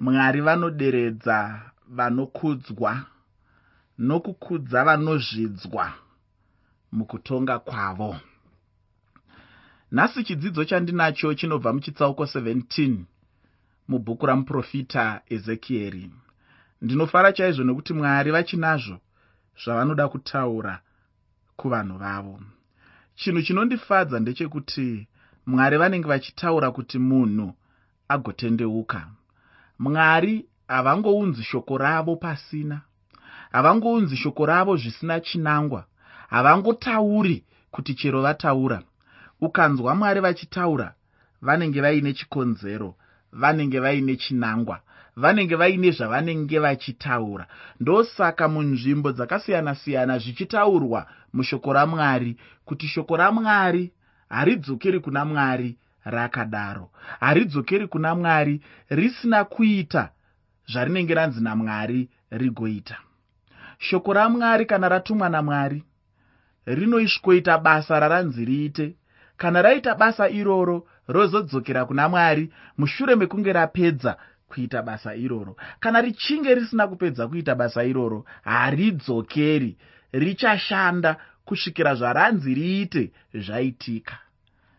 mwari vanoderedza vanokudzwa nokukudza vanozvidzwa mukutonga kwavo. Nhasi chidzidzo chandinacho chinobva muchitsauko 17 mubhuku ramuprofita ezekieri. Ndinofara chaizvo nokuti mwari vachinazvo zvavanoda kutaura kuvanhu vavo. Chinhu chinondifadza ndechekuti mwari vanenge vachitaura kuti munhu agotendeuka mwari havangounzi shoko ravo pasina havangounzi shoko ravo zvisina chinangwa havangotauri kuti chero vataura. Ukanzwa mwari vachitaura vanenge vaine chikonzero vanenge vaine chinangwa vanenge vaine zvavanenge vachitaura. Ndosaka munzvimbo dzakasiyana-siyana zvichitaurwa mushoko ramwari kuti shoko ramwari haridzokeri kuna mwari rakadaro. Haridzokeri kuna mwari risina kuita zvarinenge ranzi namwari rigoita. Shoko ramwari kana ratumwa namwari rinoisvikoita basa raranzi riite. Kana raita basa iroro rozodzokera kuna mwari mushure mekunge rapedza kuita basa iroro. Kana richinge risina kupedza kuita basa iroro haridzokeri. Richashanda kusvikira zvaranzi riite zvaitika.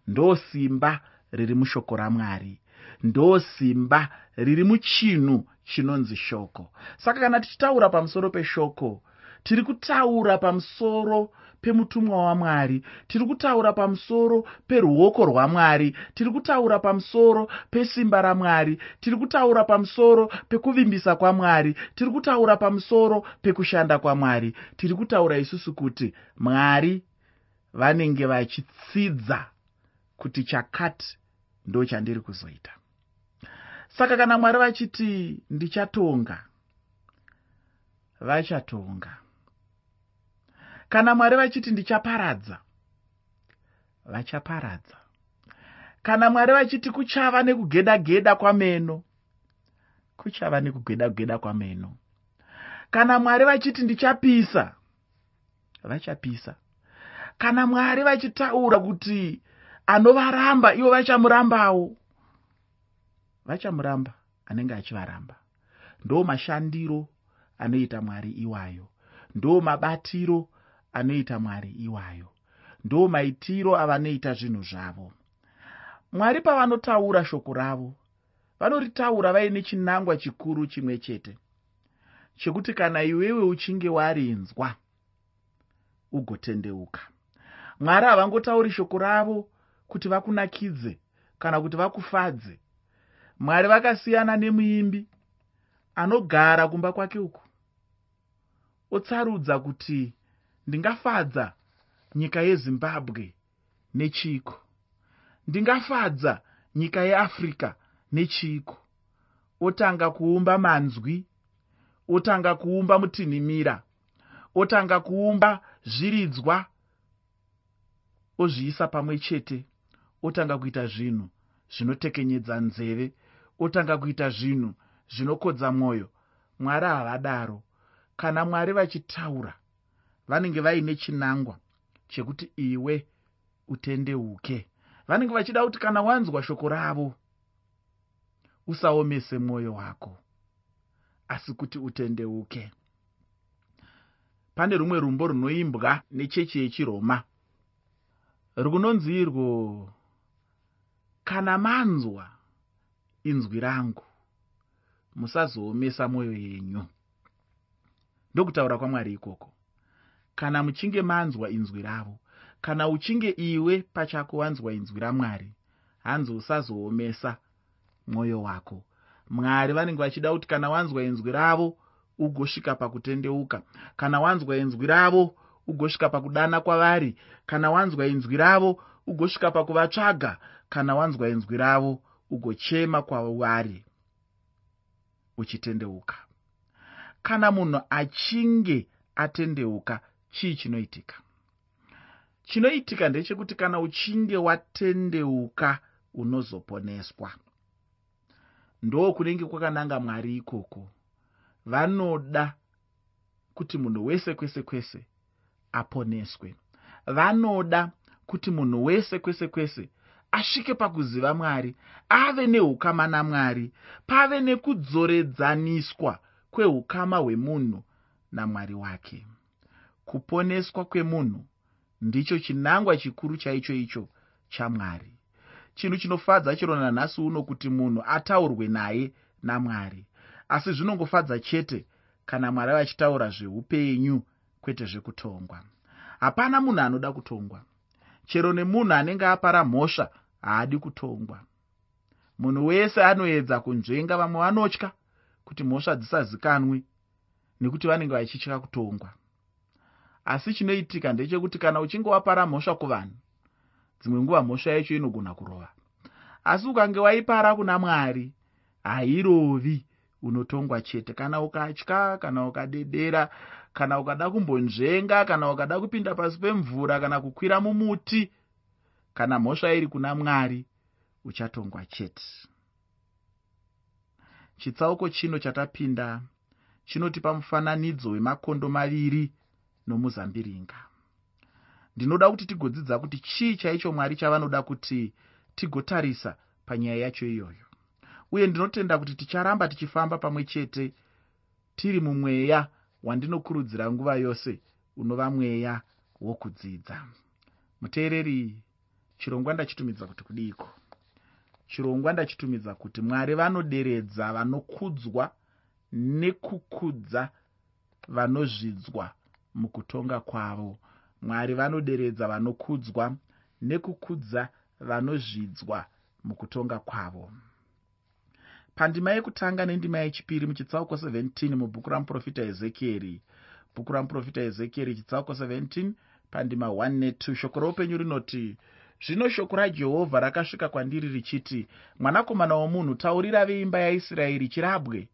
Ndo simba riri mushoko ramwari. Ndo simba riri muchinhu chinonzi shoko. Saka kana tichitaura pamusoro peshoko tiri kutaura pamusoro pemutumwa wamwari tiri kutaura pamusoro peruoko rwamwari tiri kutaura pamusoro pesimba ramwari tiri kutaura pamusoro pekuvimbisa kwamwari tiri kutaura pamusoro pekushanda kwamwari. Tiri kutaura isusu kuti mwari vanenge vachitsidza kuti chakati ndo chandiri kuzoita. Saka kana mwari vachiti ndichatonga vachatonga. Kana mwari vachiti ndichaparadza vachaparadza. Kana mwari vachiti kuchava nekugeda geda kwameno kuchava nekugeda geda kwameno. Kana mwari vachiti ndichapisa vachapisa. Kana mwari vachitaura kuti anovaramba ivo vachamurambawo vachamuramba anenge achivaramba. Ndo mashandiro anoita mwari iwayo. Ndo mabatiro anoita mwari iwayo. Ndo maitiro avanoita zvinhu zvavo. Mwari pavanotaura shoko ravo vanoritaura vaine chinangwa chikuru chimwe chete chekuti kana iwewe uchinge warinzwa ugotendeuka. Mwari havangotauri shoko ravo kuti vakunakidze kana kuti vakufadze. Mwari vakasiyana nemuimbi anogara kumba kwake uku. Otsarudza kuti ndingafadza nyika yezimbabwe nechiko. Ndingafadza nyika yeafrica nechiko. Otanga kuumba manzwi otanga kuumba mutinhimira otanga kuumba zviridzwa ozviisa pamwe chete otanga kuita zvinhu zvinotekenyedza nzeve otanga kuita zvinhu zvinokodza mwoyo mwari havadaro kana mwari vachitaura vanenge vaine chinangwa chekuti iwe utendeuke. Vanenge vachida kuti kana wanzwa shoko ravo usaomese mwoyo wako asi kuti utendeuke. Pane rumwe rumbo runoimbwa nechechi yechiroma. Runonzi irwo kana manzwa inzwi rangu musazoomesa mwoyo yenyu. Ndokutaura kwamwari ikoko kana muchinge manzwa inzwi ravo kana uchinge iwe pachako wanzwa inzwi ramwari hanzi usazoomesa mwoyo wako. Mwari vanenge vachida kuti kana wanzwa inzwi ravo ugosvika pakutendeuka. Kana wanzwa inzwi ravo ugosvika pakudana kwavari. Kana wanzwa inzwi ravo ugosvika pakuvatsvaga kana wanzwa inzwi ravo ugochema kwavari uchitendeuka. Kana munhu achinge atendeuka chii chinoitika? Chinoitika ndechekuti kana uchinge watendeuka unozoponeswa. Ndo kunenge kwakananga mwari ikoko. Vanoda kuti munhu wese kwese kwese aponeswe. Vanoda kuti munhu wese kwese kwese asvike pakuziva mwari ave neukama namwari pave nekudzoredzaniswa kweukama hwemunhu namwari wake. Kuponeswa kwemunhu ndicho chinangwa chikuru chaicho icho chamwari chinhu chinofadza chiro nanhasi uno kuti munhu ataurwe naye namwari. Asi zvinongofadza chete kana mwari vachitaura zveupenyu kwete zvekutongwa. Hapana munhu anoda kutongwa chero nemunhu anenge apara mhosva haadi kutongwa. Munhu wese anoedza kunzvenga vamwe vanotya kuti mhosva dzisazikanwe nekuti vanenge vachitya kutongwa. Asi chinoitika ndechekuti kana uchinge wapara mhosva kuvanhu dzimwe nguva mhosva yacho inogona kurova. Asi ukange waipara kuna mwari hairovi unotongwa chete. Kana ukatya kana ukadedera kana ukada kumbonzvenga kana ukada kupinda pasi pemvura kana kukwira mumuti kana mhosva iri kuna mwari uchatongwa chete. Chitsauko chino chatapinda chinotipa mufananidzo wemakondo maviri nomuzambiringa. Ndinoda kuti tigodzidza kuti chii chaicho mwari chavanoda kuti tigotarisa panyaya yacho iyoyo. Uye ndinotenda kuti ticharamba tichifamba pamwe chete tiri mumweya wandinokurudzira nguva yose unova mweya wokudzidza. Muteereri chirongwa ndachitumidza kuti kudiko? Chirongwa ndachitumidza kuti mwari vanoderedza vanokudzwa nekukudza vanozvidzwa mukutonga kwavo. Mwari vanoderedza vanokudzwa nekukudza vanozvidzwa mukutonga kwavo pandima yekutanga nendima yechipiri muchitsauko 17 mubhuku ramuprofita ezekieri. Bhuku ramuprofita ezekieri chitsauko 17 pandima 1 ne2 shoko roupenyu rinoti zvino shoko rajehovha rakasvika kwandiri richiti mwanakomana womunhu taurira veimba yaisraeri chirabwe.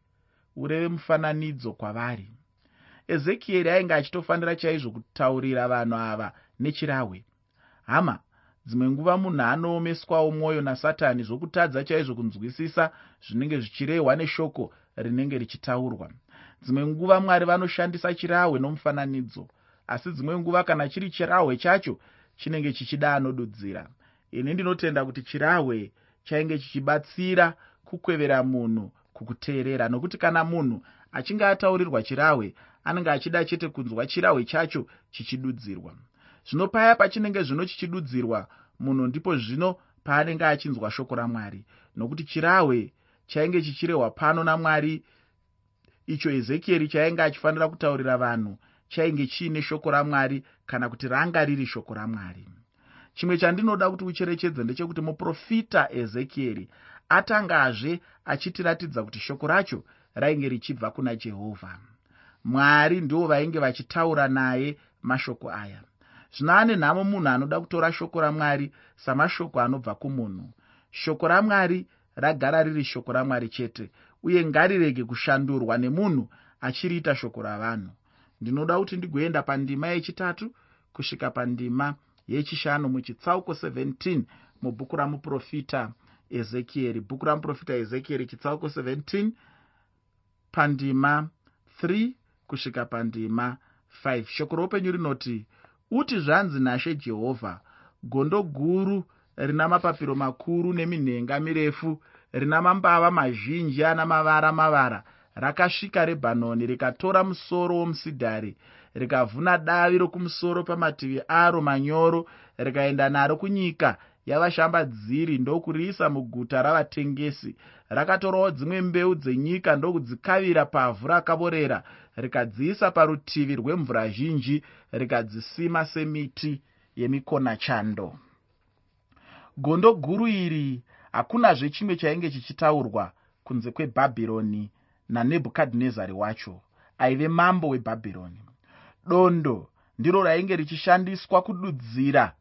Ureve mufananidzo kwavari. Ezekieri ainge achitofanira chaizvo kutaurira vanhu ava nechirahwe. Hama dzimwe nguva munhu anoomeswawo mwoyo nasatani zvokutadza chaizvo kunzwisisa zvinenge zvichirehwa neshoko rinenge richitaurwa. Dzimwe nguva mwari vanoshandisa chirahwe nomufananidzo asi dzimwe nguva kana chiri chirahwe chacho chinenge chichida anodudzira. Ini ndinotenda kuti chirahwe chainge chichibatsira kukwevera munhu kukuteerera nokuti kana munhu achinge ataurirwa chirahwe anenge achida chete kunzwa chirahwe chacho chichidudzirwa zvino paya pachinenge zvino chichidudzirwa munhu ndipo zvino paanenge achinzwa shoko ramwari. Nokuti chirahwe chainge chichirehwa pano namwari icho ezekieri chainge achifanira kutaurira vanhu chainge chiine shoko ramwari kana kuti ranga riri shoko ramwari. Chimwe chandinoda kuti ucherechedze ndechekuti muprofita ezekieri atangazve achitiratidza kuti shoko racho rainge richibva kuna jehovha mwari ndivo vainge vachitaura naye mashoko aya zvino ane nhamo munhu anoda kutora shoko ramwari samashoko anobva kumunhu. Shoko ramwari ragara riri shoko ramwari chete uye ngarirege kushandurwa nemunhu achiriita shoko ravanhu. Ndinoda kuti ndigoenda pandima yechitatu kusvika pandima yechishanu muchitsauko 17 mubhuku ramuprofita ezekieri. Bhuku ramuprofita ezekieri chitsauko 17 pandima 3 kusvika pandima 5 shoko roupenyu rinoti uti zvanzi nashe jehovha gondo guru rina mapapiro makuru neminhenga mirefu rina mambava mazhinji ana mavara mavara rakasvika rebhanoni rikatora musoro womusidhari rikavhuna davi rokumusoro pamativi aro manyoro rikaenda naro kunyika yavashambadziri ndokuriisa muguta ravatengesi. Rakatorawo dzimwe mbeu dzenyika ndokudzikavira pavhu rakavorera rikadziisa parutivi rwemvura zhinji rikadzisima semiti yemikonachando. Gondo guru iri hakunazve chimwe chainge chichitaurwa kunze kwebhabhironi nanebhukadhinezari wacho aive mambo webhabhironi. Dondo ndiro rainge richishandiswa kududzira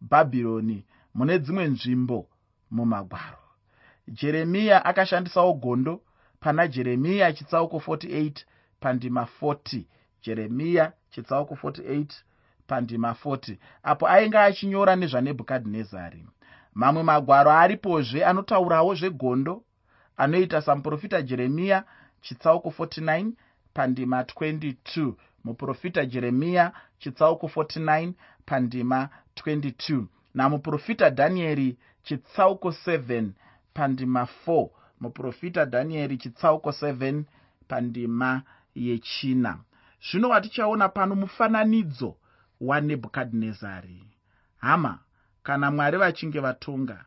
bhabhironi mune dzimwe nzvimbo mumagwaro. Jeremiya akashandisawo gondo pana jeremiya chitsauko 48 pandima 40 jeremiya chitsauko 48 pandima 40 apo ainge achinyora nezvanebhukadhinezari mamwe magwaro aripozve anotaurawo zvegondo anoita samuprofita jeremiya chitsauko 49 pandima 22 muprofita jeremiya chitsauko 49 pandima 22 namuprofita dhanieri chitsauko 7 pandima 4 muprofita dhanieri chitsauko 7 pandima yechina. Zvino watichaona pano mufananidzo wanebhukadhinezari hama kana mwari vachinge vatonga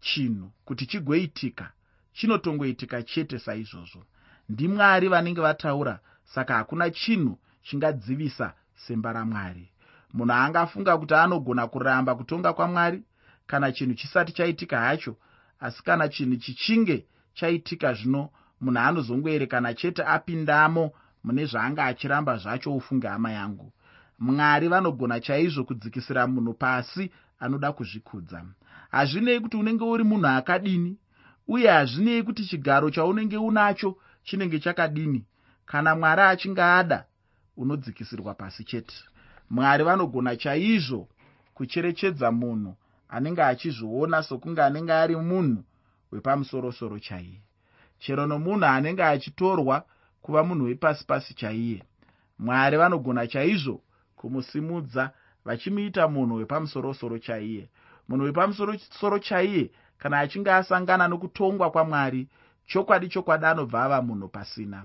chinhu kuti chigoitika chinotongoitika chete saizvozvo. Ndimwari vanenge vataura saka hakuna chinhu chingadzivisa simba ramwari. Munhu angafunga kuti anogona kuramba kutonga kwamwari kana chinhu chisati chaitika hacho asi kana chinhu chichinge chaitika zvino munhu anozongoerekana chete apindamo mune zvaanga achiramba zvacho ufunge hama yangu. Mwari vanogona chaizvo kudzikisira munhu pasi anoda kuzvikudza. Hazvinei kuti unenge uri munhu akadini uye hazvinei kuti chigaro chaunenge unacho chinenge chakadini. Kana mwari achinge ada unodzikisirwa pasi chete. Mwari vanogona chaizvo kucherechedza munhu anenge achizviona sokunge anenge ari munhu wepamusorosoro chaiye chero nomunhu anenge achitorwa kuva munhu wepasi pasi chaiye. Mwari vanogona chaizvo kumusimudza vachimuita munhu wepamusorosoro chaiye. Munhu wepamusorosoro chaiye kana achinge asangana nokutongwa kwamwari chokwadi chokwadi anobva ava munhu pasina.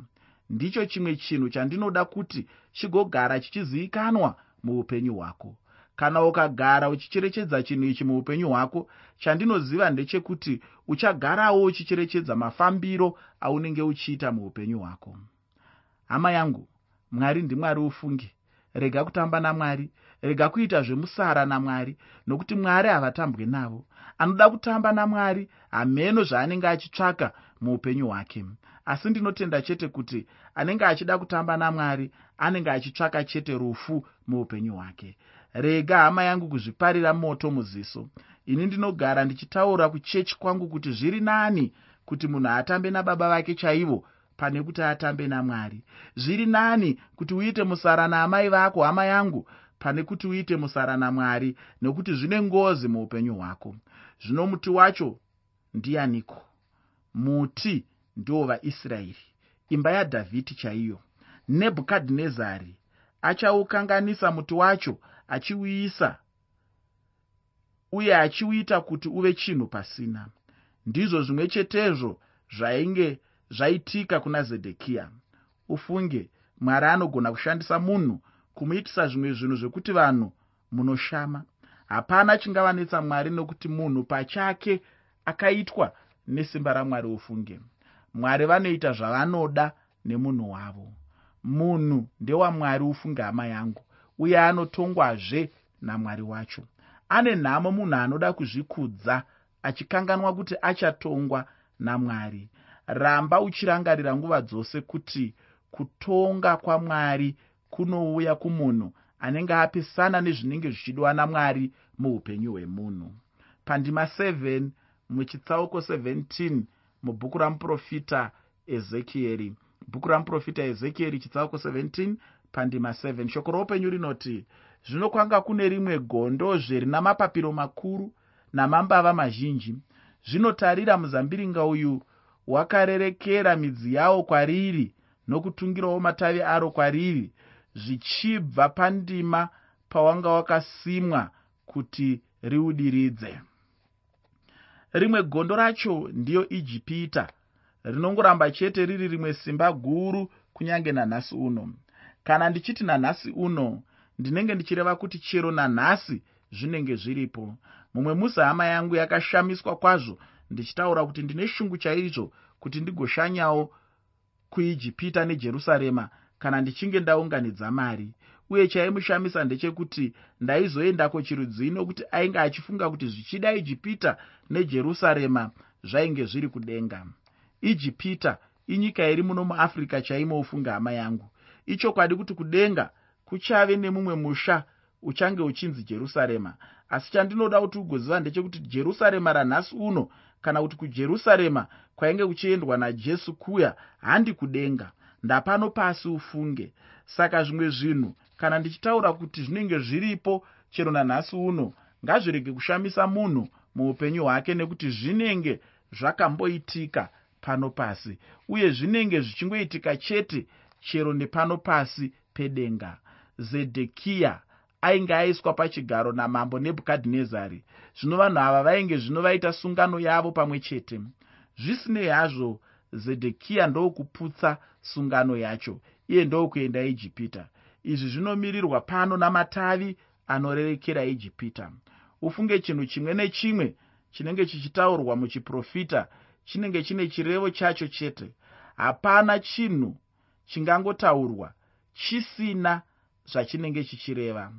Ndicho chimwe chinhu chandinoda kuti chigogara chichizivikanwa muupenyu hwako kana ukagara uchicherechedza chinhu ichi muupenyu hwako chandinoziva ndechekuti uchagarawo uchicherechedza mafambiro aunenge uchiita muupenyu hwako. Hama yangu mwari ndimwari ufunge. Rega kutamba namwari rega kuita zvemusara namwari nokuti mwari havatambwe navo. Anoda kutamba namwari hameno zvaanenge achitsvaka muupenyu hwake. Asi ndinotenda chete kuti anenge achida kutamba namwari anenge achitsvaka chete rufu muupenyu hwake rega hama yangu kuzviparira moto muziso. Ini ndinogara ndichitaura kuchechi kwangu kuti zviri nani kuti munhu atambe nababa vake chaivo pane kuti atambe namwari. Zviri nani kuti uite musara naamai vako hama yangu pane kuti uite musara namwari nekuti zvine ngozi muupenyu hwako. Zvino muti wacho ndianiko? Muti ndiwo vaisraeri. Imba yadhavhidi chaiyo. Nebhukadhinezari achaukanganisa muti wacho achiuisa uye achiuita kuti uve chinhu pasina. Ndizvo zvimwe chetezvo zvainge zvaitika kuna zedhekiya ufunge mwari anogona kushandisa munhu kumuitisa zvimwe zvinhu zvekuti vanhu munoshama. Hapana chingavanetsa mwari nokuti munhu pachake akaitwa nesimba ramwari ufunge. Mwari vanoita zvavanoda nemunhu wavo. Munhu ndewamwari ufunge hama yangu uye anotongwazve namwari wacho. Ane nhamo munhu anoda kuzvikudza achikanganwa kuti achatongwa namwari. Ramba uchirangarira nguva dzose kuti kutonga kwamwari kunouya kumunhu anenge apesana nezvinenge zvichidwa namwari muupenyu hwemunhu. Pandima 7 muchitsauko 17 mubhuku ramuprofita ezekieri bhuku ramuprofita ezekieri chitsauko 17 pandima 7 shoko roupenyu rinoti zvino kwanga kune rimwe gondozve rina mapapiro makuru namambava mazhinji. Zvinotarira muzambiringa uyu wakarerekera midzi yawo kwariri nokutungirawo matavi aro kwariri zvichibva pandima pawanga wakasimwa kuti riudiridze. Rimwe gondo racho ndiyo ijipita rinongoramba chete riri rimwe simba guru kunyange nanhasi uno kana ndichiti nanhasi uno ndinenge ndichireva kuti chero nanhasi zvinenge zviripo. Mumwe musi hama yangu yakashamiswa kwazvo ndichitaura kuti ndine shungu chaizvo kuti ndigoshanyawo kuijipita nejerusarema kana ndichinge ndaunganidza mari. Uye chaimushamisa ndechekuti ndaizoendako chirudzii nokuti ainge achifunga kuti zvichida ijipita nejerusarema zvainge zviri kudenga. Ijipita inyika iri muno muafrica chaimo ufunga hama yangu ichokwadi kuti kudenga kuchave nemumwe musha uchange uchinzi jerusarema. Asi chandinoda kuti ugoziva ndechekuti jerusarema ranhasi uno kana kuti kujerusarema kwainge kuchiendwa najesu kuya handi kudenga. Ndapano pasi ufunge. Saka zvimwe zvinhu kana ndichitaura kuti zvinenge zviripo chero nanhasi uno ngazvirege kushamisa munhu muupenyu hwake nekuti zvinenge zvakamboitika pano pasi uye zvinenge zvichingoitika chete chero nepano pasi pedenga. Zedhekiya ainge aiswa pachigaro namambo nebhukadhinezari. Zvino vanhu ava vainge zvino vaita sungano yavo pamwe chete. Zvisinei hazvo zedhekiya ndokuputsa sungano yacho iye ndokuenda ijipita. Izvi zvinomirirwa pano namatavi anorerekera ijipita. Ufunge chinhu chimwe nechimwe chinenge chichitaurwa muchiprofita chinenge chine chirevo chacho chete. Hapana chinhu chingangotaurwa chisina zvachinenge chichireva.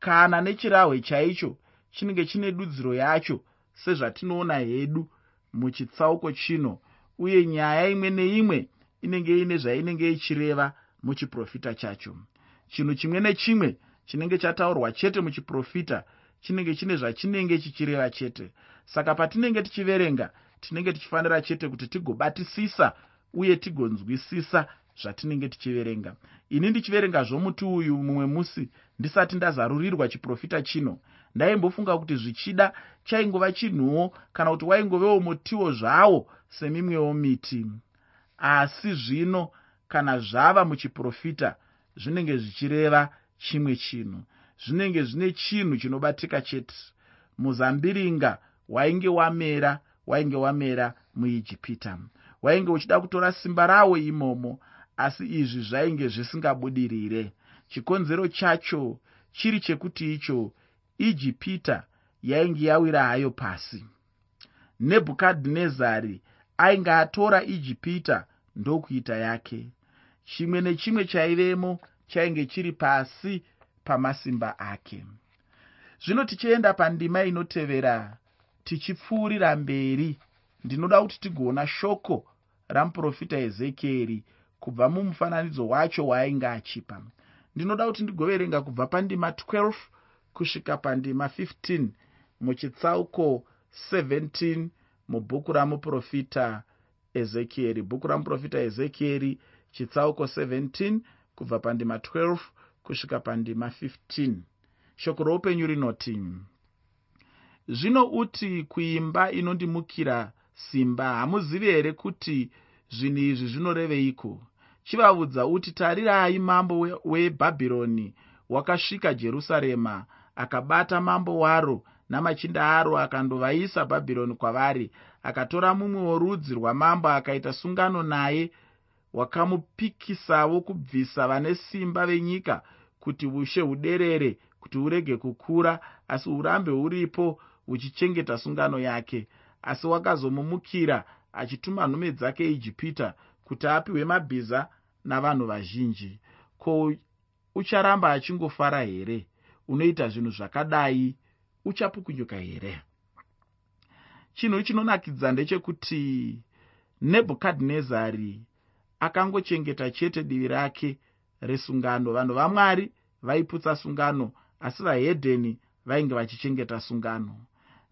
Kana nechirahwe chaicho chinenge chine dudziro yacho sezvatinoona hedu muchitsauko chino uye nyaya imwe neimwe inenge ine zvainenge ichireva muchiprofita chacho. Chinhu chimwe nechimwe chinenge chataurwa chete muchiprofita chinenge chine zvachinenge chichireva chete. Saka patinenge tichiverenga tinenge tichifanira chete kuti tigobatisisa uye tigonzwisisa zvatinenge tichiverenga. Ini ndichiverenga zvomuti uyu mumwe musi ndisati ndazarurirwa chiprofita chino. Ndaimbofunga kuti zvichida chaingova chinhuwo kana kuti waingovewo mutiwo zvawo semimwewo miti. Asi zvino kana zvava muchiprofita zvinenge zvichireva chimwe chinhu. Zvinenge zvine chinhu chinobatika chete. Muzambiringa wainge wamera wainge wamera muijipita. Wainge uchida kutora simba rawo imomo asi izvi zvainge zvisingabudirire. Chikonzero chacho chiri chekuti icho ijipita yainge yawira hayo pasi. Nebhukadhinezari ainge atora ijipita ndokuita yake. Chimwe nechimwe chaivemo chainge chiri pasi pamasimba ake. Zvino tichienda pandima inotevera tichipfuurira mberi. Ndinoda kuti tigoona shoko ramuprofita ezekieri kubva mumufananidzo wacho waainge achipa. Ndinoda kuti ndigoverenga kubva pandima 12 kusvika pandima 15 muchitsauko 17 mubhuku ramuprofita ezekieri bhuku ramuprofita ezekieri chitsauko 17 kubva pandima 12 kusvika pandima 15 shoko roupenyu rinoti zvino uti kuimba inondimukira simba hamuzivi here kuti zvinhu izvi zvinoreveiko chivaudza uti tarirai mambo webhabhironi wakasvika jerusarema akabata mambo waro namachinda aro akandovaisa bhabhironi kwavari akatora mumwe worudzi rwamambo akaita sungano naye wakamupikisawo kubvisa vane simba venyika kuti ushe huderere kuti urege kukura asi urambe huripo huchichengeta sungano yake. Asi wakazomumukira achituma nhume dzake ijipita kuti apiwe mabhiza navanhu vazhinji. Ko ucharamba achingofara here? Unoita zvinhu zvakadai? Uchapukunyuka here? Chinhu chinonakidza ndechekuti nebhukadhinezari akangochengeta chete divi rake resungano. Vanhu vamwari vaiputsa sungano asi vahedheni vainge vachichengeta sungano.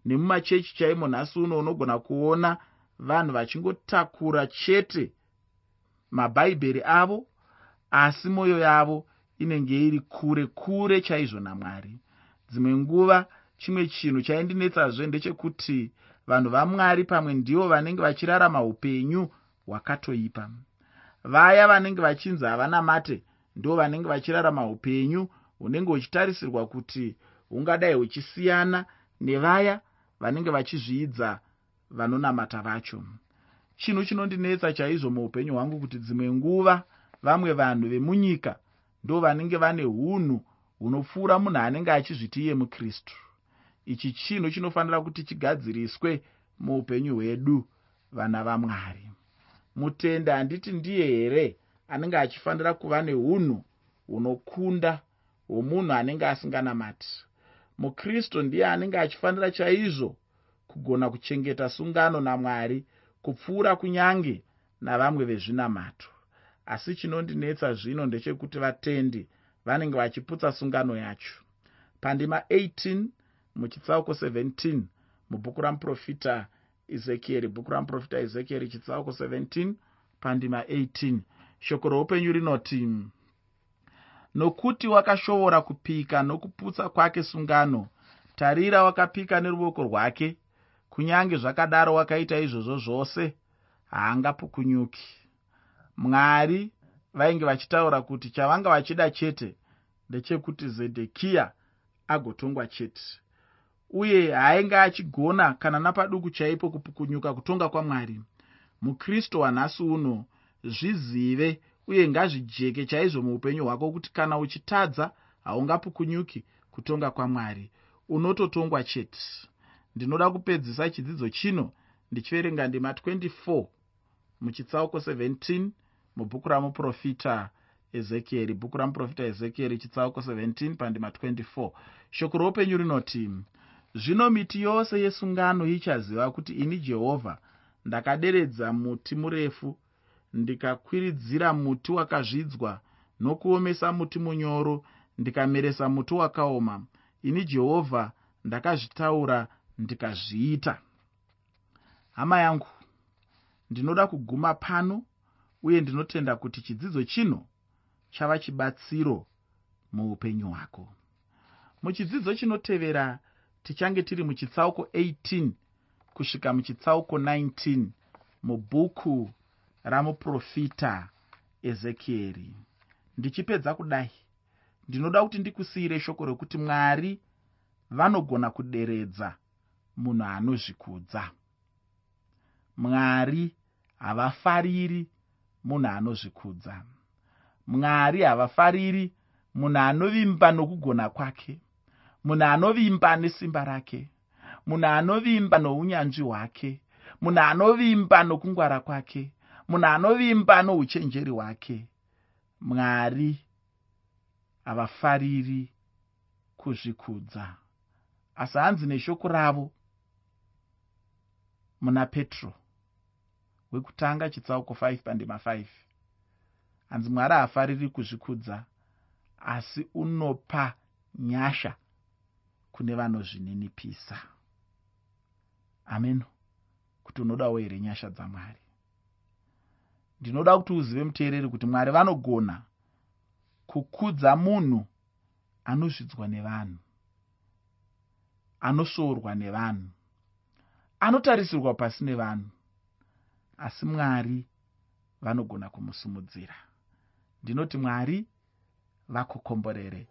Nemumachechi chaimo nhasi uno unogona kuona vanhu vachingotakura chete mabhaibheri avo asi mwoyo yavo inenge iri kure kure chaizvo namwari. Dzimwe nguva chimwe chinhu chaindinetsazve ndechekuti vanhu vamwari pamwe ndivo vanenge vachirarama upenyu hwakatoipa. Vaya vanenge vachinzi havana mate ndo vanenge vachirarama upenyu hunenge huchitarisirwa kuti hungadai huchisiyana nevaya vanenge vachizviidza vanonamata vacho chinhu chinondinetsa chaizvo muupenyu hwangu kuti dzimwe nguva vamwe vanhu vemunyika ndo vanenge vane unhu hunopfuura munhu anenge achizviti iye mukristu. Ichi chinhu chinofanira kuti chigadziriswe muupenyu hwedu vana vamwari. Mutende handiti ndiye here anenge achifanira kuva neunhu hunokunda hwomunhu anenge asinganamati? Mukristu ndiye anenge achifanira chaizvo kugona kuchengeta sungano namwari kupfuura kunyange navamwe vezvinamato asi chinondinetsa zvino ndechekuti vatendi vanenge vachiputsa sungano yacho. Pandima 18 muchitsauko 17 mubhuku ramuprofita ezekieri bhuku ramuprofita ezekieri chitsauko 17 pandima 18 shoko roupenyu rinoti nokuti wakashoora kupika nokuputsa kwake sungano tarira wakapika neruoko rwake kunyange zvakadaro wakaita izvozvo zvose haangapukunyuki. Mwari vainge vachitaura kuti chavanga vachida chete ndechekuti zedhekiya agotongwa chete. Uye haainge achigona kana napaduku chaipo kupukunyuka kutonga kwamwari. Mukristu wanhasi uno zvizive uye ngazvijeke chaizvo muupenyu hwako kuti kana uchitadza haungapukunyuki kutonga kwamwari. Unototongwa chete ndinoda kupedzisa chidzidzo chino ndichiverenga ndima 24 muchitsauko 17 mubhuku ramuprofita ezekieri bhuku ramuprofita ezekieri chitsauko 17 pandima 24 shoko roupenyu rinoti zvino miti yose yesungano ichaziva kuti ini jehovha ndakaderedza muti murefu ndikakwiridzira muti wakazvidzwa nokuomesa muti munyoro ndikameresa muti wakaoma. Ini jehovha ndakazvitaura ndikazviita. Hama yangu ndinoda kuguma pano uye ndinotenda kuti chidzidzo chino chava chibatsiro muupenyu hwako. Muchidzidzo chinotevera tichange tiri muchitsauko 18 kusvika muchitsauko 19 mubhuku ramuprofita ezekieri ndichipedza kudai. Ndinoda kuti ndikusiyire shoko rekuti mwari vanogona kuderedza munhu anozvikudza. Mwari havafariri munhu anozvikudza. Mwari havafariri munhu anovimba nokugona kwake. Munhu anovimba nesimba rake. Munhu anovimba nounyanzvi hwake. Munhu anovimba nokungwara kwake. Munhu anovimba nouchenjeri hwake. Mwari havafariri kuzvikudza. Asi hanzi neshoko ravo muna petro wekutanga chitsauko 5 pandima 5 hanzi mwari haafariri kuzvikudza asi unopa nyasha kune vanozvininipisa. Amen. Kuti unodawo here nyasha dzamwari ndinoda kuti uzive muteereri kuti mwari vanogona kukudza munhu anozvidzwa nevanhu anosvoorwa nevanhu anotarisirwa pasi nevanhu asi mwari vanogona kumusumudzira ndinoti mwari vakokomborere